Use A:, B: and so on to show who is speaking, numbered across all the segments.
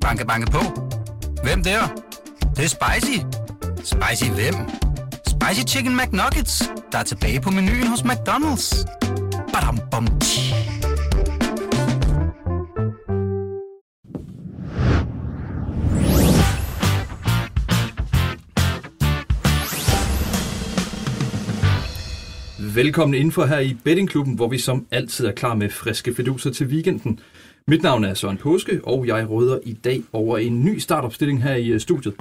A: Banke, banke på. Hvem der? Det, det er spicy. Spicy hvem? Spicy Chicken McNuggets, der er tilbage på menuen hos McDonald's. Badum, bom, tji.
B: Velkommen indenfor her i Bettingklubben, hvor vi som altid er klar med friske feduser til weekenden. Mit navn er Søren Påske, og jeg råder i dag over en ny startopstilling her i øh, studiet.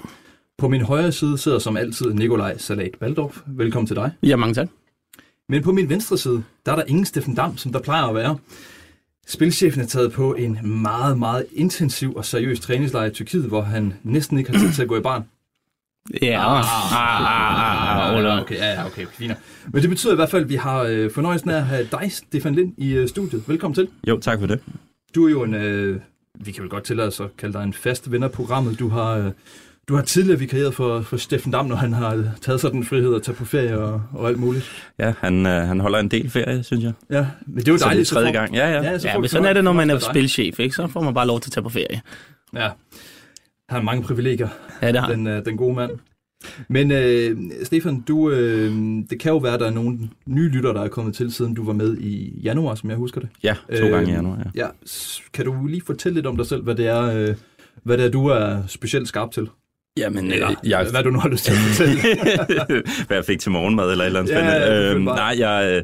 B: På min højre side sidder som altid Nikolaj Salat Baldorf. Velkommen til dig.
C: Ja, mange tak.
B: Men på min venstre side, der er der ingen Steffen Dam, som der plejer at være. Spilchefen er taget på en meget, meget intensiv og seriøs træningslejr i Tyrkiet, hvor han næsten ikke har tid til at gå i barn.
C: Ja, ah, ah, ah, ah,
B: okay, ja, ja, okay, fint. Men det betyder i hvert fald, at vi har øh, fornøjelsen af at have dig, Stefan Lind, i øh, studiet. Velkommen til.
D: Jo, tak for det.
B: Du er jo en, øh, vi kan vel godt tillade os at kalde dig en fast ven af programmet. Du har, øh, du har tidligere vikarieret for, for Steffen Dam, når han har taget sig den frihed at tage på ferie og, og alt muligt.
D: Ja, han, øh, han holder en del ferie, synes jeg.
B: Ja, men det er jo
D: Så
B: dejligt.
D: det er tredje gang. Ja, ja.
B: Ja, så
C: Ja, men sådan er det, når man er spilchef, ikke? Så får man bare lov til at tage på ferie.
B: Ja, han har mange privilegier,
C: Ja, det har
B: den, øh, den gode mand. Men øh, Stefan, du, øh, det kan jo være, at der er nogle nye lyttere, der er kommet til, siden du var med i januar, som jeg husker det.
D: Ja, to
B: Øh,
D: gange i januar, ja.
B: Ja, kan du lige fortælle lidt om dig selv, hvad det er, øh, hvad det er du er specielt skarp til?
D: Jamen,
B: Eller
D: øh, jeg,
B: hvad du nu har lyst til at fortælle.
D: hvad jeg fik til morgenmad eller et eller andet
B: Ja,
D: spændende.
B: ja,
D: øhm, nej, jeg øh,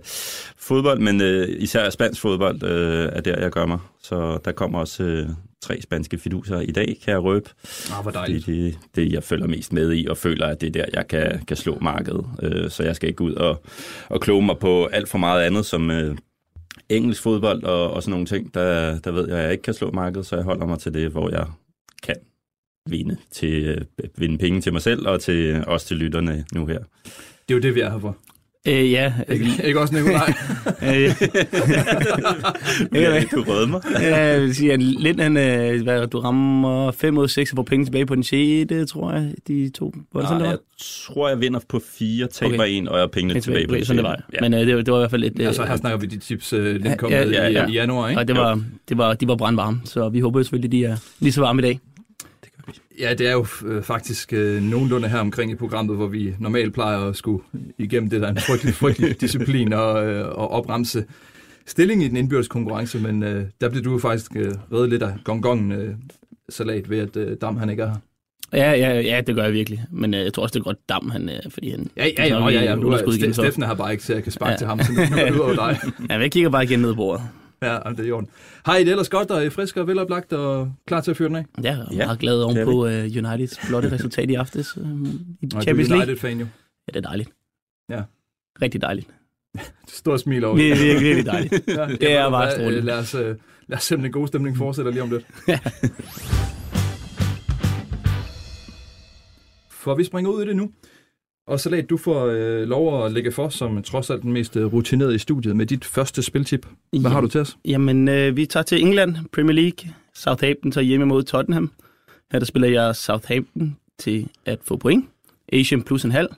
D: fodbold, men øh, især spansk fodbold øh, er der, jeg gør mig. Så der kommer også øh, tre spanske fiduser i dag, kan jeg røbe.
B: Ah, hvor
D: Det er
B: dejligt.
D: det, det, jeg følger mest med i, og føler, at det er der, jeg kan, kan slå markedet. Øh, så jeg skal ikke ud og, og kloge mig på alt for meget andet, som øh, engelsk fodbold og, og sådan nogle ting. Der, der ved jeg, at jeg ikke kan slå markedet, så jeg holder mig til det, hvor jeg kan vinde, til, øh, vinde penge til mig selv, og til, også til lytterne nu her.
B: Det er jo det, vi er her for.
C: Øh, ja,
B: Ikke, ikke også, Nikolaj?
C: øh,
D: Ja, du røde mig.
C: jeg vil sige, at lidt han, øh, hvad, du rammer 5 ud af 6 og får penge tilbage på den 6. tror jeg, de to. Var det sådan, det
D: Nej,
C: var?
D: jeg tror, jeg vinder på fire, taber
C: Okay.
D: en, og jeg har pengene tilbage på
C: Okay,
D: det
C: sådan det var.
D: Ja.
C: Men øh, det, var- det var i hvert fald et... Øh,
B: altså, her snakker vi de tips, øh, den kom
C: Ja,
B: med
D: ja,
B: i,
D: ja.
B: i januar, ikke?
C: og det var, det var, de var brandvarme, så vi håber jo selvfølgelig, de er lige så varme i dag.
B: Ja, det er jo øh, faktisk øh, nogenlunde her omkring i programmet, hvor vi normalt plejer at skulle igennem det der er en frygtelig, frygtelig disciplin og, øh, og opremse stilling i den indbyrdes konkurrence, men øh, der blev du faktisk øh, reddet lidt af gongongen øh, salat ved, at øh, Dam han ikke er her.
C: Ja, ja, ja, det gør jeg virkelig. Men øh, jeg tror også, det er godt dam, han, øh, fordi han...
B: Ja, ja, ja,
C: er
B: ja, ja, ja. Nu er Steffen her bare ikke, så jeg kan sparke
C: Ja.
B: til ham, så nu nu er det ud over dig.
C: Ja, men jeg kigger bare igen ned på bordet.
B: Ja, det er i orden. Har I det ellers godt og frisk og veloplagt og klar til at fyre den af?
C: Ja, jeg er
D: Ja,
C: meget glad oven
D: det er
C: på uh, Uniteds flotte resultat i aftes uh, i
B: du
C: Champions
B: er
C: League.
B: United-fan jo.
C: Ja, det er dejligt.
B: Ja.
C: Rigtig dejligt.
B: Stor smil over.
C: Det er virkelig, virkelig dejligt.
B: Ja,
C: Det er bare
B: hvad,
C: strålende.
B: øh, Lad os, øh, lad os se, om den gode stemning fortsætter lige om lidt. For vi springer ud i det nu. Og Salat, du får øh, lov at lægge for, som trods alt den mest øh, rutinerede i studiet, med dit første spiltip. Hvad har du til os?
C: Jamen, øh, vi tager til England, Premier League. Southampton tager hjemme mod Tottenham. Her der spiller jeg Southampton til at få point. Asian plus en halv.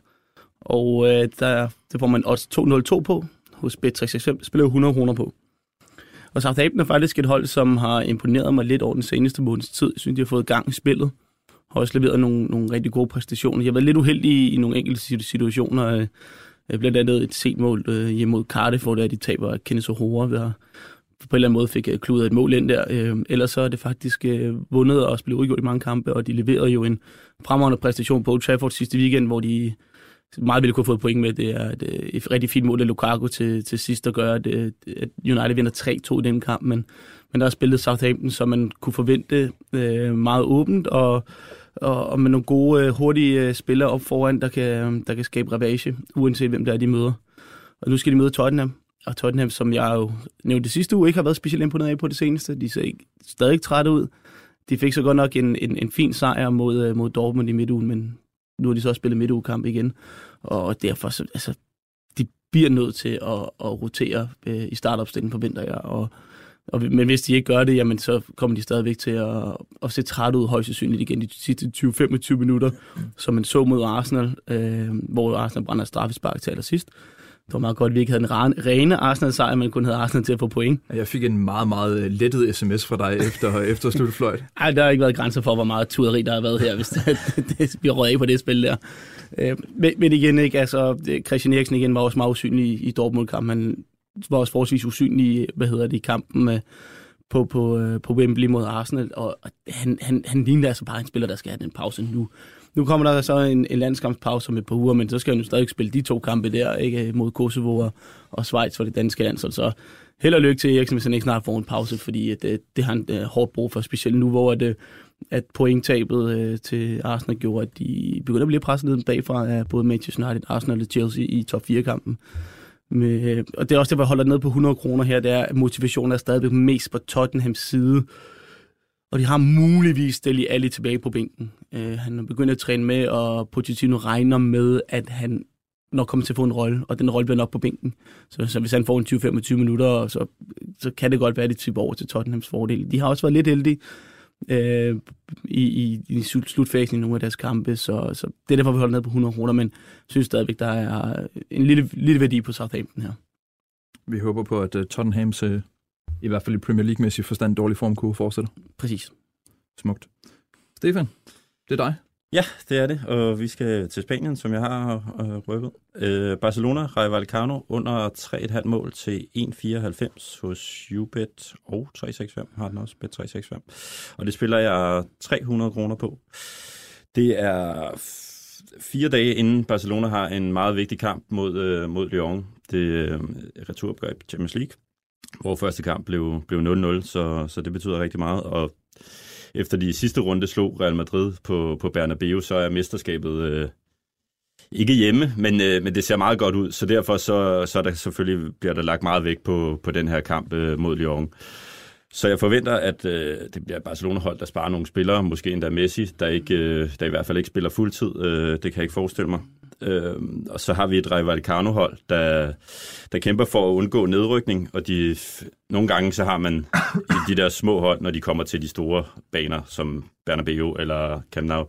C: Og øh, der, der får man odds 202 på. Hos Bet365 spiller jeg 100 kroner på. Og Southampton er faktisk et hold, som har imponeret mig lidt over den seneste måneds tid. Jeg synes, de har fået gang i spillet. Har også leveret nogle, nogle rigtig gode præstationer. Jeg har været lidt uheldig i, i nogle enkelte situationer. Øh, øh, blandt andet et sent mål øh, hjemme mod Cardiff, hvor det er, de taber Kenneth O'Hora ved at på en eller anden måde fik øh, kludret et mål ind der. Øh, ellers så er det faktisk øh, vundet og blevet udgjort i mange kampe, og de leverede jo en fremragende præstation på Old Trafford sidste weekend, hvor de meget ville kunne have fået point med. Det er et, øh, et rigtig fint mål af Lukaku til, til sidst, der gør, at, at United vinder 3-2 i den kamp, men, men der er spillet Southampton, som man kunne forvente øh, meget åbent, og, og, og med nogle gode, øh, hurtige øh, spillere op foran, der kan, øh, der kan skabe ravage, uanset hvem der er, de møder. Og nu skal de møde Tottenham, og Tottenham, som jeg jo nævnte det sidste uge, ikke har været specielt imponeret af på det seneste. De ser ikke, stadig trætte ud. De fik så godt nok en, en, en fin sejr mod, mod Dortmund i midtugen, men nu har de så også spillet midtugekamp igen. Og derfor, så, altså, de bliver nødt til at, at rotere øh, i startopstillingen, forventer jeg. Og, og, men hvis de ikke gør det, jamen, så kommer de stadigvæk til at, at se træt ud højst sandsynligt igen de sidste 20-25 minutter, som man så mod Arsenal, øh, hvor Arsenal brænder straffespark til allersidst. det var meget godt, at vi ikke havde en ren- rene Arsenal-sejr, men kun havde Arsenal til at få point.
B: Jeg fik en meget, meget øh, lettet sms fra dig efter, efter slutfløjt.
C: Ej, der har ikke været grænser for, hvor meget tuderi der har været her, hvis det, det, vi rød af på det spil der. Øh, men, men igen, ikke, altså, Christian Eriksen igen var også meget usynlig i, i Dortmund-kampen. Han var også forholdsvis usynlig, hvad hedder det, i kampen med, på, på, øh, på Wembley mod Arsenal, og og han, han, han ligner altså bare en spiller, der skal have den pause nu. Nu kommer der så en, en landskampspause om et par uger, men så skal han jo stadig spille de to kampe der, ikke øh, mod Kosovo og, og Schweiz for det danske landshold. Så held og lykke til Eriksen, hvis han ikke snart får en pause, fordi at, det, det har han øh, hårdt brug for, specielt nu, hvor at, at pointtabet øh, til Arsenal gjorde, at de begynder at blive presset ned bagfra af både Manchester United, Arsenal og Chelsea i top 4-kampen. Med, og det er også det, hvor jeg holder ned på 100 kroner her, det er, at motivationen er stadigvæk mest på Tottenhams side. Og de har muligvis Deli Ali tilbage på bænken. Øh, han er begyndt at træne med, og Pochettino regner med, at han nok kommer til at få en rolle, og den rolle bliver nok på bænken. Så, så hvis han får en 20-25 minutter, så, så kan det godt være, at det typer over til Tottenhams fordel. De har også været lidt heldige øh, i, i, i slut- slutfasen i nogle af deres kampe, så, så det er derfor, vi holder ned på 100 kroner, men synes stadigvæk, der er en lille, lille værdi på Southampton her.
B: Vi håber på, at uh, Tottenhams, i hvert fald i Premier League-mæssig forstand, dårlig form kunne fortsætte.
C: Præcis.
B: Smukt. Stefan, det er dig.
D: Ja, det er det, og vi skal til Spanien, som jeg har øh, røbet. Øh, Barcelona, Rayo Vallecano under 3,5 mål til 1,94 hos Ubet og 365 har den også, Bet 365. Og det spiller jeg 300 kroner på. Det er f- fire dage inden Barcelona har en meget vigtig kamp mod, øh, mod Lyon. Det øh, returopgør i Champions League, hvor første kamp blev, blev 0-0, så, så det betyder rigtig meget. Og efter de sidste runde slog Real Madrid på, på Bernabeu, så er mesterskabet øh, ikke hjemme, men, øh, men det ser meget godt ud, så derfor så, så der selvfølgelig bliver der lagt meget vægt på, på den her kamp øh, mod Lyon. Så jeg forventer, at øh, det bliver Barcelona-hold, der sparer nogle spillere, måske endda Messi, der, ikke, øh, der i hvert fald ikke spiller fuldtid. Øh, det kan jeg ikke forestille mig. Øh, og så har vi et Vallecano-hold, der, der kæmper for at undgå nedrykning, og de, nogle gange så har man de der små hold, når de kommer til de store baner, som Bernabeu eller Camp Nou,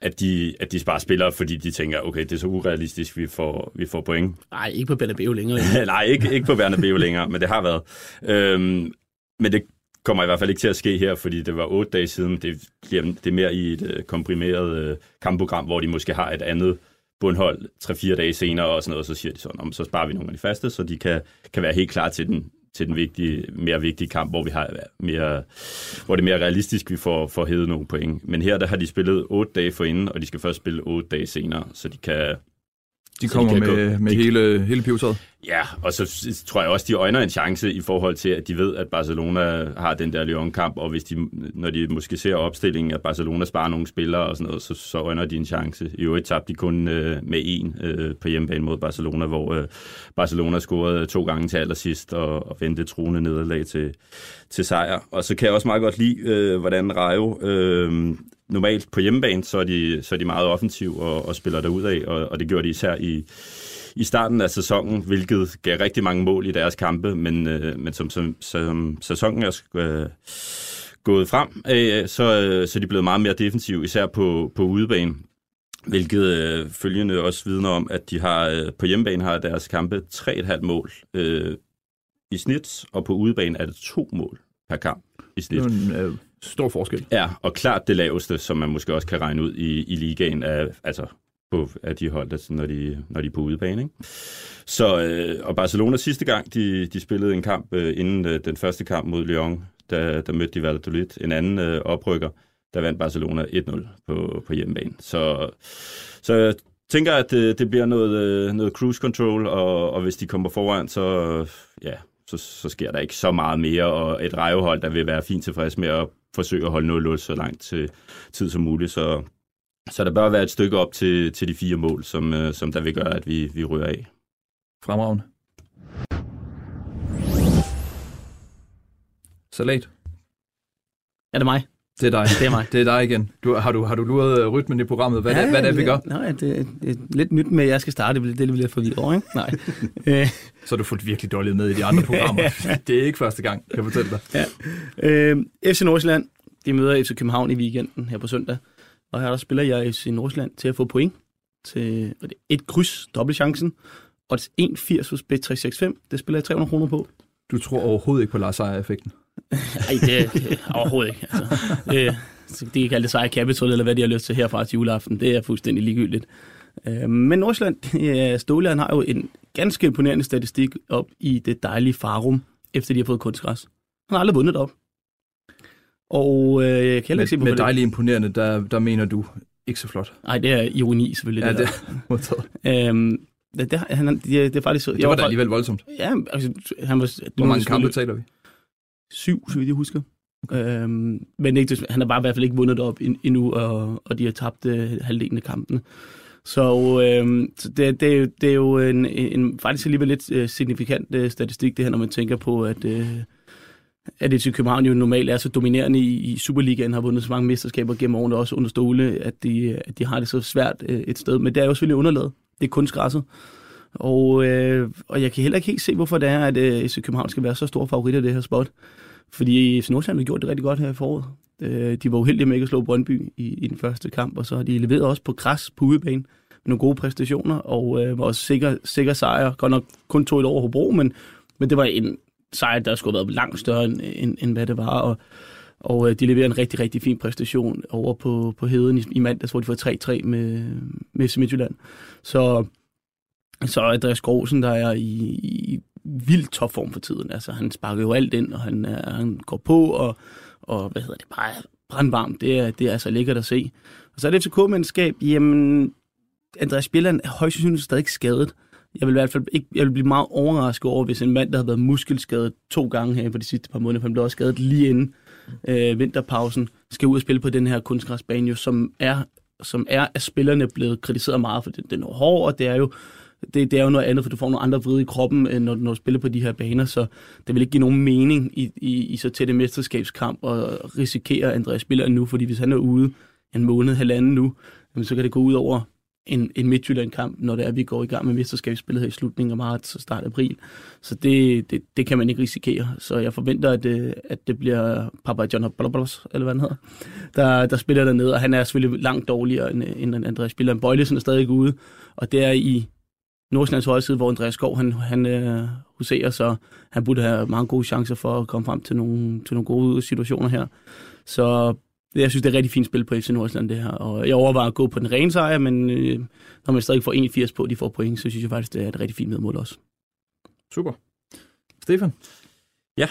D: at de, at de sparer spillere, fordi de tænker, okay, det er så urealistisk, vi får, vi får point.
C: Nej, ikke på Bernabeu længere.
D: Nej, ikke, ikke på Bernabeu længere, men det har været. Øhm, men det kommer i hvert fald ikke til at ske her, fordi det var otte dage siden. Det, bliver, det er mere i et øh, komprimeret øh, kampprogram, hvor de måske har et andet bundhold 3-4 dage senere og sådan noget, og så siger de sådan, om så sparer vi nogle af de faste, så de kan, kan være helt klar til den, til den vigtige, mere vigtige kamp, hvor vi har mere, hvor det er mere realistisk, vi får, får hævet nogle point. Men her der har de spillet 8 dage forinden, og de skal først spille 8 dage senere, så de kan,
B: de kommer
D: de
B: med,
D: gå-
B: med
D: de-
B: hele, hele pivetøjet.
D: Ja, og så tror jeg også, de øjner en chance i forhold til, at de ved, at Barcelona har den der Lyon-kamp, og hvis de, når de måske ser opstillingen, at Barcelona sparer nogle spillere og sådan noget, så, så øjner de en chance. I øvrigt tabte de kun øh, med en øh, på hjemmebane mod Barcelona, hvor øh, Barcelona scorede to gange til allersidst og, og vendte truende nederlag til, til sejr. Og så kan jeg også meget godt lide, øh, hvordan Rayo... Øh, Normalt på hjemmebane, så er de, så er de meget offensiv og, og spiller derud af, og, og det gjorde de især i, i starten af sæsonen, hvilket gav rigtig mange mål i deres kampe, men, øh, men som, som, som sæsonen er øh, gået frem, øh, så, øh, så er de blevet meget mere defensive, især på, på udebane. Hvilket øh, følgende også vidner om, at de har øh, på hjemmebane har deres kampe 3,5 mål øh, i snit, og på udebane er det to mål per kamp i snit.
B: er øh, stor forskel.
D: Ja, og klart det laveste, som man måske også kan regne ud i, i ligaen, er, altså på, af de hold, altså, når, de, når de er på udebane. Ikke? Så, øh, og Barcelona sidste gang, de, de spillede en kamp øh, inden øh, den første kamp mod Lyon, der, der mødte de Valladolid, en anden øh, oprykker, der vandt Barcelona 1-0 på, på hjemmebane. Så, så jeg tænker, at det, det bliver noget, øh, noget cruise control, og, og hvis de kommer foran, så, øh, ja, så, så sker der ikke så meget mere, og et rejehold, der vil være fint tilfreds med at forsøge at holde 0-0 så langt til tid som muligt. Så, så der bør være et stykke op til, til de fire mål, som, øh, som der vil gøre, at vi, vi ryger af.
B: Fremragende. Salat.
C: Er det mig?
B: Det er dig.
C: Det er mig.
B: Det er dig igen. Du, har, du, har du luret øh, rytmen i programmet? Hvad, ja, hvad er det, vi gør?
C: Nej, det, det er lidt nyt med, at jeg skal starte. Det er lidt, lidt forvirret over, ikke? Nej. Øh,
B: Så har du fulgt virkelig dårligt med i de andre programmer. det er ikke første gang, kan jeg fortælle dig.
C: Ja. Øh, FC Nordsjælland, de møder FC København i weekenden her på søndag. Og her der spiller jeg FC Nordsjælland til at få point til og det er et kryds, dobbeltchancen, odds 1,80 hos Bet365. Det spiller jeg 300 kroner på.
B: Du tror overhovedet ikke på Lars Seier-effekten?
C: Nej, det, det overhovedet ikke. Altså, det, de kan kalde det sejr capital, eller hvad de har lyst til herfra til juleaften. Det er fuldstændig ligegyldigt. Øh, men Nordsjælland, han har jo en ganske imponerende statistik op i det dejlige Farum, efter de har fået kunstgræs. Han har aldrig vundet op. Og øh, jeg kan ikke se, hvorfor
B: med dejligt imponerende, der, der mener du ikke så flot.
C: Nej, det er ironi selvfølgelig.
B: Ja,
C: det,
B: det er.
C: Øhm, det, det, han, det, det er faktisk...
B: Det var da alligevel voldsomt.
C: Ja, altså, han var...
B: Hvor mange kampe taler vi?
C: Syv, så vidt jeg husker. Øhm, men ikke, han har bare i hvert fald ikke vundet op endnu, og, og de har tabt øh, halvdelen af kampene. Så, øh, så det, det, det er jo en, en faktisk alligevel lidt øh, signifikant øh, statistik, det her, når man tænker på, at, øh, at FC København jo normalt er så dominerende i, i Superligaen, har vundet så mange mesterskaber gennem årene, også under stole, at de, at de har det så svært øh, et sted. Men det er jo selvfølgelig underlaget. Det er kun græsset. Og, øh, og jeg kan heller ikke helt se, hvorfor det er, at øh, FC København skal være så stor favorit af det her spot. Fordi FC Nordsjælland har gjort det rigtig godt her i foråret. Øh, de var uheldige med ikke at slå Brøndby i, i den første kamp, og så har de leveret også på græs på udebane med nogle gode præstationer, og øh, var også sikker, sikker sejr. Godt nok kun to et over Hobro, men, men det var en sejr, der skulle have været langt større, end, end, end hvad det var, og, og øh, de leverer en rigtig, rigtig fin præstation over på, på Heden i, i mandags, hvor de får 3-3 med, med FC Midtjylland. Så, så Andreas Grosen, der er i, i vild topform for tiden. Altså, han sparker jo alt ind, og han, er, han går på, og, og hvad hedder det, bare brandvarmt. Det er, det er altså lækkert at se. Og så er det FCK-mandskab, jamen, Andreas Bjelland er højst sandsynligt stadig skadet. Jeg vil i hvert fald ikke, jeg vil blive meget overrasket over, hvis en mand, der har været muskelskadet to gange her på de sidste par måneder, for han blev også skadet lige inden øh, vinterpausen, skal ud og spille på den her kunstgræsbane, jo, som er som er at spillerne blevet kritiseret meget, for den, den er hård, og det er jo det, det er jo noget andet, for du får nogle andre vride i kroppen, øh, når, når du spiller på de her baner, så det vil ikke give nogen mening i, i, i så tæt mesterskabskamp og risikere Andreas Spiller nu, fordi hvis han er ude en måned, halvanden nu, jamen, så kan det gå ud over en, en Midtjylland-kamp, når det er, at vi går i gang med mesterskabsspillet her i slutningen af marts og start april. Så det, det, det kan man ikke risikere. Så jeg forventer, at det, at det bliver Papa John Blablos, eller hvad han hedder, der, der spiller dernede, og han er selvfølgelig langt dårligere end, end Andreas Spiller. Bøjlesen er stadig ude, og det er i Nordsjællands højre side, hvor Andreas Skov han, han øh, huserer, så han burde have mange gode chancer for at komme frem til nogle, til nogle gode situationer her. Så jeg synes, det er et rigtig fint spil på FC Nordsjælland, det her. Og jeg overvejer at gå på den rene sejr, men øh, når man stadig får 81 på, de får point, så synes jeg faktisk, det er et rigtig fint medmål også.
B: Super. Stefan?
D: Ja,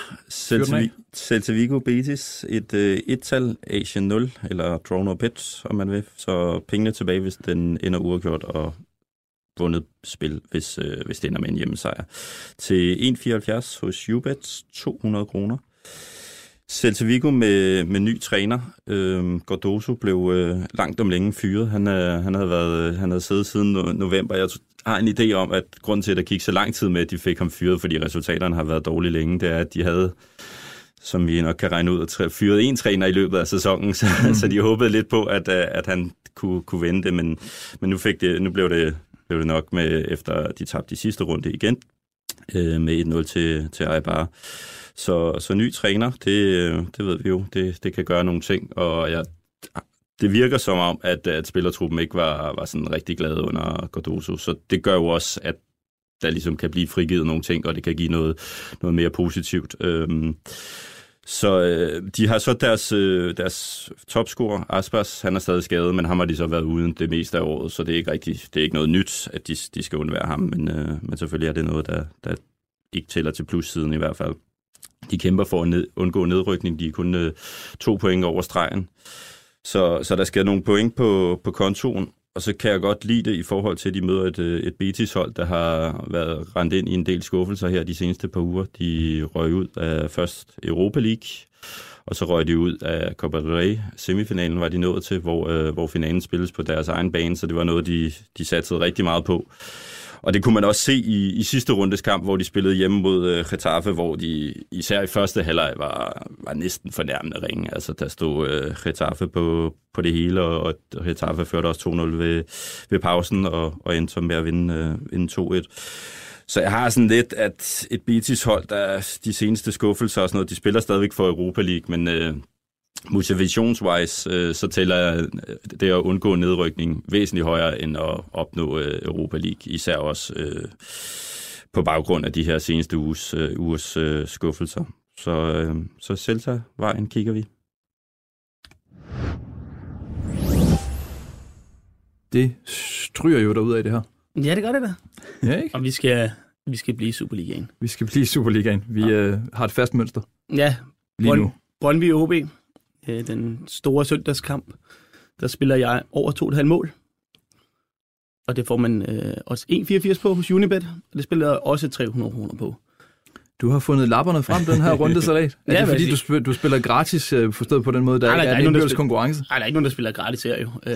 D: Celta Vigo Betis, et øh, et-tal, Asian 0, eller draw no bet, om man vil. Så pengene tilbage, hvis den ender uafgjort, og vundet spil, hvis, øh, hvis det ender med en hjemmesejr. Til 1,74 hos Ubet, 200 kroner. Celta Vigo med, med ny træner. Øhm, Gordoso blev øh, langt om længe fyret. Han, øh, han, havde været, han havde siddet siden no- november. Jeg har en idé om, at grunden til, at der gik så lang tid med, at de fik ham fyret, fordi resultaterne har været dårlige længe, det er, at de havde som vi nok kan regne ud, at fyret en træner i løbet af sæsonen, så, mm. så de håbede lidt på, at, øh, at han kunne, kunne vende det, men, men nu, fik det, nu blev, det, blev det nok med, efter de tabte de sidste runde igen, øh, med 1-0 til, til Eibar. Så, så ny træner, det, det ved vi jo, det, det kan gøre nogle ting, og jeg, det virker som om, at, at spillertruppen ikke var, var sådan rigtig glad under Cardoso, så det gør jo også, at der ligesom kan blive frigivet nogle ting, og det kan give noget, noget mere positivt. Øhm, så øh, de har så deres, øh, deres topscorer, Aspas, han er stadig skadet, men ham har de så været uden det meste af året, så det er ikke rigtig, det er ikke noget nyt, at de, de skal undvære ham, men, øh, men selvfølgelig er det noget, der, der ikke tæller til plussiden i hvert fald. De kæmper for at ned, undgå nedrykning, de er kun øh, to point over stregen. Så, så der skal nogle point på, på kontoen, og så kan jeg godt lide det i forhold til, at de møder et, øh, et Betis-hold, der har været rendt ind i en del skuffelser her de seneste par uger. De røg ud af først Europa League, og så røg de ud af Copa del Rey. Semifinalen var de nået til, hvor, øh, hvor finalen spilles på deres egen bane, så det var noget, de, de satsede rigtig meget på. Og det kunne man også se i, i sidste rundes kamp, hvor de spillede hjemme mod øh, Getafe, hvor de især i første halvleg var, var næsten fornærmende ringe. Altså, der stod øh, Getafe på, på det hele, og, og Getafe førte også 2-0 ved, ved pausen, og, og endte så med at vinde, øh, vinde 2-1. Så jeg har sådan lidt, at et Betis-hold, der de seneste skuffelser og sådan noget, de spiller stadigvæk for Europa League, men, øh, motivationswise, øh, så tæller jeg øh, det at undgå nedrykning væsentligt højere end at opnå øh, Europa League, især også øh, på baggrund af de her seneste uges, øh, ugers øh, skuffelser. Så, øh, så Celta-vejen kigger vi.
B: Det stryger jo derud af det her.
C: Ja, det gør det da.
B: Ja, ikke?
C: Og vi skal, vi skal blive Superligaen.
B: Vi skal blive Superligaen. Vi øh, har et fast mønster
C: Ja,
B: lige
C: Brønd-
B: nu.
C: Brøndby OB, øh, den store søndagskamp, der spiller jeg over 2,5 mål. Og det får man øh, også 1,84 på hos Unibet, og det spiller jeg også 300 kroner på.
B: Du har fundet lapperne frem den her runde salat. Er
C: Ja,
B: det fordi, du,
C: siger-
B: spil- du spiller gratis, øh, forstået på den måde, der
C: Nej, nej,
B: ikke
C: der
B: er
C: er
B: en
C: nogen, der
B: konkurrence?
C: Ej, der er ikke nogen, der spiller gratis her jo. Øh,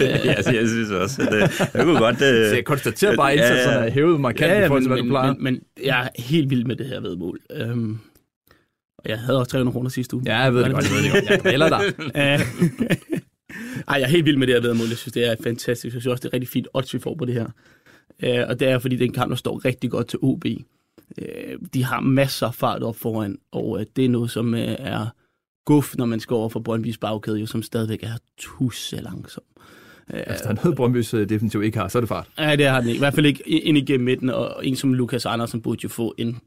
D: ja, altså, jeg synes også, at øh, jeg kunne godt... Øh,
B: Så jeg konstaterer bare, at
D: Ja, ja.
B: indsatserne er hævet markant i forhold til, hvad
C: men,
B: du plejer.
C: men, men, jeg er helt vild med det her vedmål. Øhm, jeg havde også 300 kroner sidste uge.
B: Ja, jeg ved det godt, jeg ved det godt. Jeg driller dig.
C: Ej, jeg er helt vild med det her vedmål. Jeg synes, det er fantastisk. Jeg synes også, det er rigtig fint odds, vi får på det her. Øh, og det er, fordi den kamp, der står rigtig godt til OB. Øh, de har masser af fart op foran, og øh, det er noget, som øh, er guf, når man skal over for Brøndbys bagkæde, jo, som stadigvæk er tusse langsom. Øh,
B: Hvis der er noget, Brøndby's øh, definitivt ikke har, så er det fart.
C: Ja, det har den ikke. I hvert fald ikke ind igennem midten, og en som Lukas Andersen burde jo få en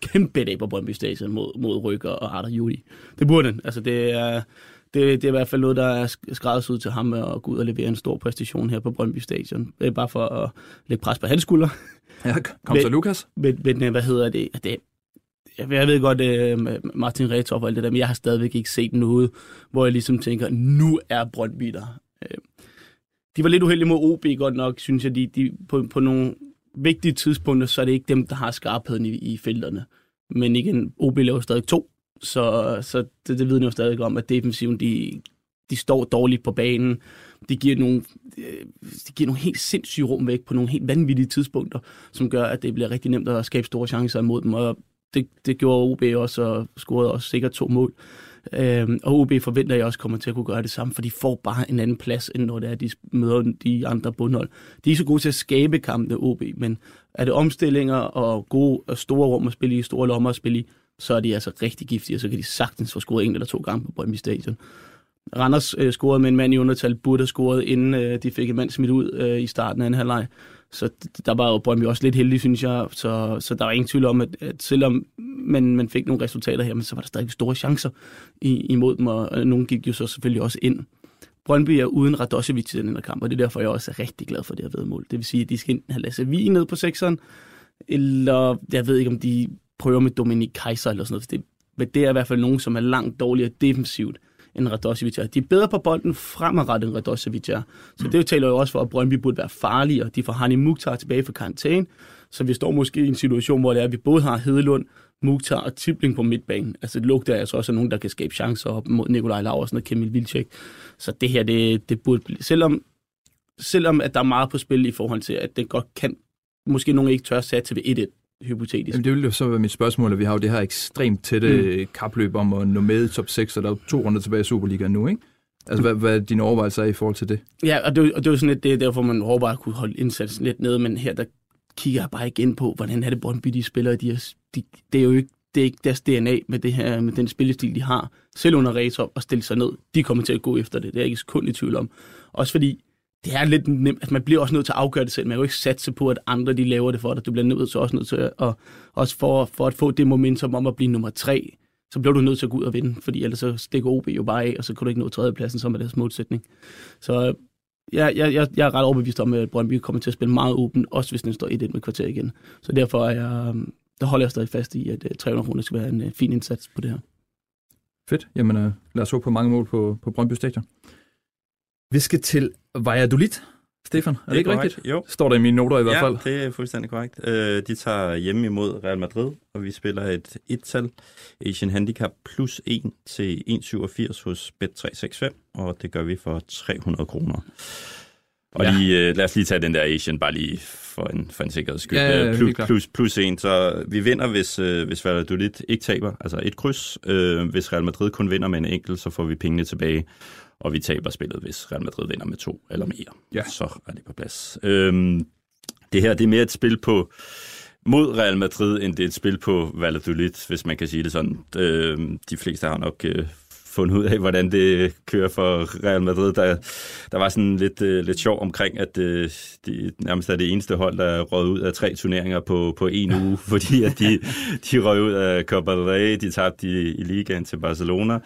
C: kæmpe dag på Brøndby Stadion mod, mod Rykker og Arter Juli. Det burde den. Altså, det er, det, det er i hvert fald noget, der er skræddersyet ud til ham at gå ud og levere en stor præstation her på Brøndby Stadion. Det er bare for at lægge pres på hans skulder.
B: Ja, kom så, Lukas.
C: Men, men øh, hvad hedder det? det jeg ved godt, øh, Martin Retov og alt det der, men jeg har stadigvæk ikke set noget, hvor jeg ligesom tænker, nu er Brøndby der. Øh, De var lidt uheldige mod OB godt nok, synes jeg. De, de, på, på nogle vigtige tidspunkter, så er det ikke dem, der har skarpheden i, i felterne. Men igen, OB laver stadig to, så, så det, det vidner jo stadig om, at defensiven, de, de står dårligt på banen. De giver nogle, øh, de giver nogle helt sindssyge rum væk på nogle helt vanvittige tidspunkter, som gør, at det bliver rigtig nemt at skabe store chancer imod dem. Og det, det gjorde OB også, og scorede også sikkert to mål. Øhm, og OB forventer jeg også kommer til at kunne gøre det samme, for de får bare en anden plads, end når det er, de møder de andre bundhold. De er så gode til at skabe kampe, OB, men er det omstillinger og gode og store rum at spille i, store lommer at spille i, så er de altså rigtig giftige, og så kan de sagtens få scoret en eller to gange på Brøndby Stadion. Randers øh, scorede med en mand i undertal, burde have scoret, inden øh, de fik en mand smidt ud øh, i starten af en halvleg. Så der var jo Brøndby også lidt heldig, synes jeg. Så, så der var ingen tvivl om, at, at selvom man, man fik nogle resultater her, men så var der stadig store chancer i, imod dem, og og nogen gik jo så selvfølgelig også ind. Brøndby er uden Radosevic i den her kamp, og det er derfor, jeg også er rigtig glad for det her vedmål. Det vil sige, at de skal enten have Lasse Vig ned på sekseren, eller jeg ved ikke, om de prøver med Dominik Kaiser eller sådan noget. Det, men det er i hvert fald nogen, som er langt dårligere defensivt end Radosevic er. De er bedre på bolden fremadrettet end Radosevic er. Så det taler jo også for, at Brøndby burde være farligere. De får Hani Mukhtar tilbage fra karantæne, så vi står måske i en situation, hvor det er, at vi både har Hedelund, Mukhtar og Tibling på midtbanen. Altså det lugter altså også af nogen, der kan skabe chancer op mod Nikolaj Laursen og Kemil Vilcek. Så det her, det, det burde blive... Selvom, selvom at der er meget på spil i forhold til, at det godt kan... Måske nogen ikke tør satse ved 1-1, hypotetisk.
B: Jamen, det ville jo så være mit spørgsmål, at vi har jo det her ekstremt tætte mm. kapløb om at nå med i top 6, og der er to runder tilbage i Superligaen nu, ikke? Altså, hvad, hvad dine overvejelser er i forhold til det?
C: Ja, og det, og det er jo sådan lidt, det er derfor, man håber at kunne holde indsatsen lidt nede, men her der kigger jeg bare igen på, hvordan er det Brøndby, de spiller. De er, de, det er jo ikke, det er ikke deres DNA med, det her, med den spillestil, de har. Selv under Retop og stille sig ned. De kommer til at gå efter det. Det er jeg ikke sekund i tvivl om. Også fordi, det er lidt nemt. Altså, man bliver også nødt til at afgøre det selv. Man kan jo ikke satse på, at andre de laver det for dig. Du bliver nødt til også nødt til at, og, også for, for at få det momentum om at blive nummer tre, så bliver du nødt til at gå ud og vinde, fordi ellers så stikker OB jo bare af, og så kan du ikke nå tredjepladsen, som er deres målsætning. Så jeg, jeg, jeg, jeg er ret overbevist om, at Brøndby kommer til at spille meget åben, også hvis den står 1-1 med kvarter igen. Så derfor er jeg, øhm, der holder jeg stadig fast i, at øh, 300 kroner skal være en øh, fin indsats på det her.
B: Fedt. Jamen, øh, lad os håbe på mange mål på, på Brøndby Stadion. Vi skal til Valladolid, Stefan. Er det, ikke
D: korrekt.
B: rigtigt?
D: Jo.
B: Står der i mine noter i hvert
D: ja,
B: fald.
D: det er fuldstændig korrekt. Øh, de tager hjemme imod Real Madrid, og vi spiller et et-tal Asian Handicap plus 1 til 1,87 hos Bet365, og det gør vi for 300 kroner. Og
B: Ja.
D: lige, øh, lad os lige tage den der Asian, bare lige for en, for en sikkerheds skyld.
B: Ja, ja, ja,
D: Øh, plus, plus, plus 1, så vi vinder, hvis, øh, hvis Valladolid ikke taber, altså et kryds. Øh, hvis Real Madrid kun vinder med en enkelt, så får vi pengene tilbage, og vi taber spillet, hvis Real Madrid vinder med to eller mere.
B: Ja.
D: Så er det på plads. Øhm, det her det er mere et spil på mod Real Madrid, end det er et spil på Valladolid, hvis man kan sige det sådan. Øhm, de fleste har nok øh, fundet ud af, hvordan det kører for Real Madrid. Der, der var sådan lidt, øh, lidt sjov omkring, at øh, de nærmest er det eneste hold, der røg ud af tre turneringer på, på en uge, fordi at de, de røg ud af Copa del Rey, de tabte i, i ligaen til Barcelona,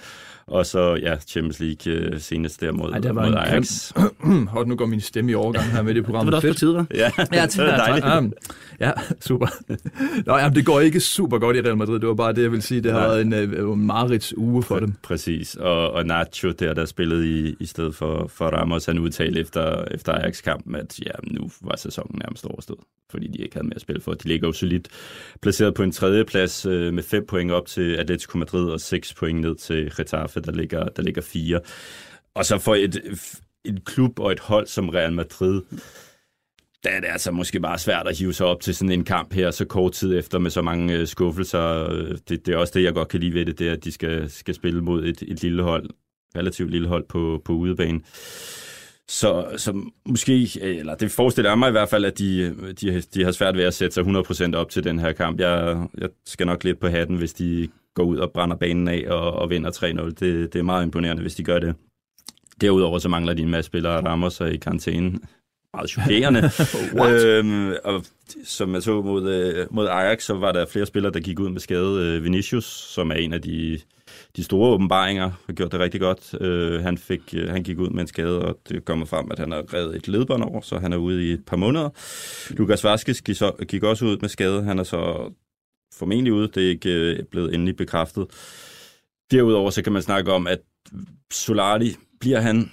D: og så ja, Champions League øh, senest der mod,
C: Ej, der var
D: mod Ajax.
B: Hold nu går min stemme i overgang her med det program.
C: Det var da også på
B: Fedt.
C: tide?
D: Ja,
B: Ja,
D: det var dejligt.
B: Ja, ja, super. Nå, jamen, det går ikke super godt i Real Madrid. Det var bare det, jeg vil sige. Det har
D: Nej.
B: været en, øh, marits uge for dem.
D: Præcis, og, og Nacho der, der spillede i, i stedet for, for Ramos, han udtalte efter, efter Ajax-kampen, at ja, nu var sæsonen nærmest overstået, fordi de ikke havde mere at spille for. De ligger jo solidt placeret på en tredje plads øh, med fem point op til Atletico Madrid og seks point ned til Getafe, der ligger, der ligger fire. Og så for et, en klub og et hold som Real Madrid, der er det altså måske bare svært at hive sig op til sådan en kamp her så kort tid efter med så mange øh, skuffelser. Det, det er også det, jeg godt kan lide ved det, det er, at de skal, skal spille mod et, et lille hold, relativt lille hold på, på udebane. Så, så måske, eller det forestiller jeg mig i hvert fald, at de, de, de har svært ved at sætte sig 100% op til den her kamp. Jeg, jeg skal nok lidt på hatten, hvis de går ud og brænder banen af og, og vinder 3-0. Det, det er meget imponerende, hvis de gør det. Derudover så mangler de en masse spillere. Ramos er i karantæne. Meget chokerende. øhm, og som jeg så mod, øh, mod Ajax, så var der flere spillere, der gik ud med skade. Øh, Vinicius, som er en af de, de store åbenbaringer, har gjort det rigtig godt. Øh, han, fik, øh, han gik ud med en skade, og det kommer frem, at han har reddet et ledbånd over, så han er ude i et par måneder. Lukas Vaskes gik, så, gik også ud med skade. Han er så formentlig ude. Det er ikke øh, blevet endelig bekræftet. Derudover så kan man snakke om, at Solari, bliver han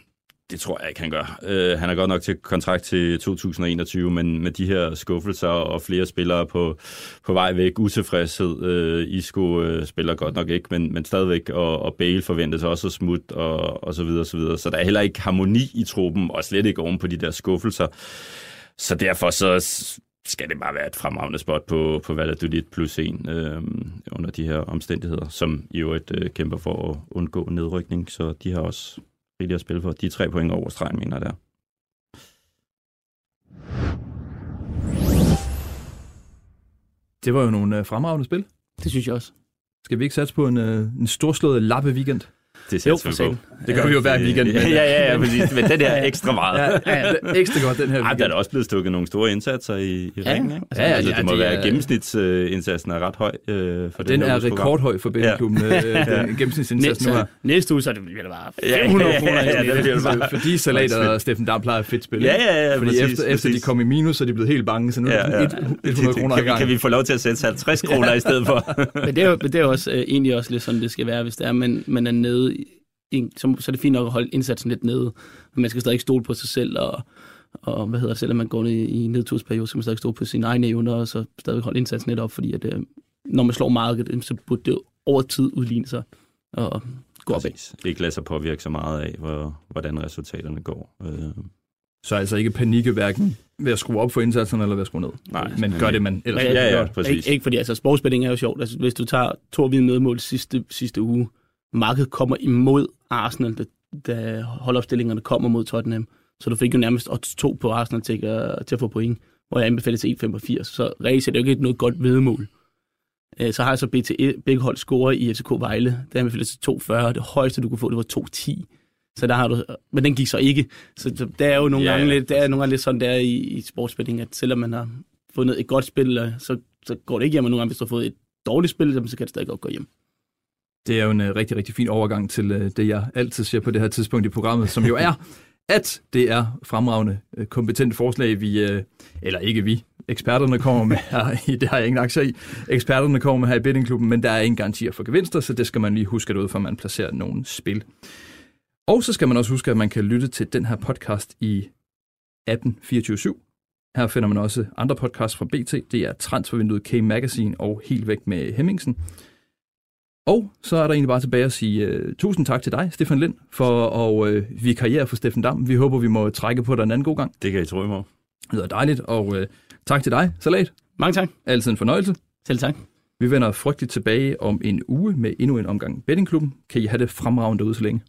D: det tror jeg ikke, han gør. Øh, han er godt nok til kontrakt til 2021, men med de her skuffelser og flere spillere på, på vej væk, utilfredshed. øh, Isco øh, spiller godt nok ikke, men, men stadigvæk, og, og Bale forventes også at smutte, og, og så videre, og så videre. Så der er heller ikke harmoni i truppen, og slet ikke oven på de der skuffelser. Så derfor så skal det bare være et fremragende spot på, på Valladolid plus en øh, under de her omstændigheder, som i øvrigt øh, kæmper for at undgå nedrykning, så de har også rigeligt at spille for. De tre point over stregen, mener jeg der.
B: Det var jo nogle øh, fremragende spil.
C: Det synes jeg også.
B: Skal vi ikke satse på en, øh, en storslået lappe weekend?
D: Det
C: Jo, for
D: vi på.
B: Det gør vi jo hver weekend.
D: Ja, ja, ja, ja præcis. Men den er ekstra meget.
B: Ja, ja, ekstra godt den her
D: Ej, der er
B: weekend.
D: da også blevet stukket nogle store indsatser i, i
C: Ja,
D: ringen, ikke?
C: altså,
B: ja,
D: altså,
B: ja,
D: det må
B: det
D: være
B: er-
D: gennemsnitsindsatsen er ret høj øh, for
B: Den
D: den her
B: er rekordhøj for Bækkenklubben, ja. den gennemsnitsindsats nu her.
C: Næste, uge, så er det bliver det bare
D: Ja,
C: 500
D: ja,
C: kroner.
D: ja, ja, det bliver det bare.
B: Fordi Salat og Steffen Dam plejer et fedt spil.
D: Ja, ja, ja,
B: Fordi efter, efter de kom i minus, så er de blevet helt bange, så nu er
D: Ja, ja.
B: det 100 kroner i
D: kan, vi,
B: gang.
D: kan vi få lov til at sætte 50 kroner i stedet for?
C: Men det er jo, men er også, øh, egentlig også lidt sådan, det skal være, hvis det er, man, man er nede, en, så, så er det fint nok at holde indsatsen lidt nede. Men man skal stadig ikke stole på sig selv, og, og hvad hedder det, selvom man går ned i, en nedtursperiode, så skal man stadig stole på sine egne evner, og så stadig holde indsatsen lidt op, fordi at, øh, når man slår markedet, så burde det over tid udligne sig og gå opad.
D: Ikke lade sig påvirke så meget af, hvor, hvordan resultaterne går. Øh,
B: Så altså ikke panikke hverken ved at skrue op for indsatsen eller ved at skrue ned.
D: Nej,
B: Men gør det, man ellers
C: Ja,
B: ville
D: ja,
B: gøre.
D: præcis.
C: Ikke, ikke fordi, altså sportsbetting er jo sjovt. Altså, hvis du tager to medmål sidste, sidste uge, markedet kommer imod Arsenal, da, da holdopstillingerne kommer mod Tottenham. Så du fik jo nærmest odds 2 på Arsenal til, at, til at få point, hvor jeg anbefalede til 1,85. Så set er det jo ikke noget godt vedmål. Øh, Så har jeg så BTE, begge hold score i FCK Vejle. Der anbefalede til 2,40, og det højeste, du kunne få, det var 2,10. Så der har du, men den gik så ikke. Så så der er jo nogle
D: Ja,
C: gange lidt, der er nogle gange lidt sådan der i, i sportsbetting, at selvom man har fundet et godt spil, så, så går det ikke hjem, og nogle gange, hvis du har fået et dårligt spil, så kan det stadig godt gå hjem.
B: Det er jo en uh, rigtig, rigtig fin overgang til uh, det, jeg altid siger på det her tidspunkt i programmet, som jo er, at det er fremragende, uh, kompetente forslag, vi, uh, eller ikke vi, eksperterne kommer med her, i, det har jeg ingen aktier i, eksperterne kommer med her i bettingklubben, men der er ingen garantier for gevinster, så det skal man lige huske ud, for man placerer nogle spil. Og så skal man også huske, at man kan lytte til den her podcast i appen 24-7. Her finder man også andre podcasts fra BT. Det er Transfervinduet, K-Magazine og Helt Væk med Hemmingsen. Og så er der egentlig bare tilbage at sige uh, tusind tak til dig, Stefan Lind, for at uh, vikariere for Steffen Dam. Vi håber, vi må trække på dig en anden god gang.
D: det kan I tro i mig.
B: Det lyder dejligt, og uh, tak til dig, Salat.
C: Mange tak.
B: Altid en fornøjelse.
C: Selv tak.
B: Vi vender frygteligt tilbage om en uge med endnu en omgang Bettingklubben. Kan I have det fremragende derude så længe.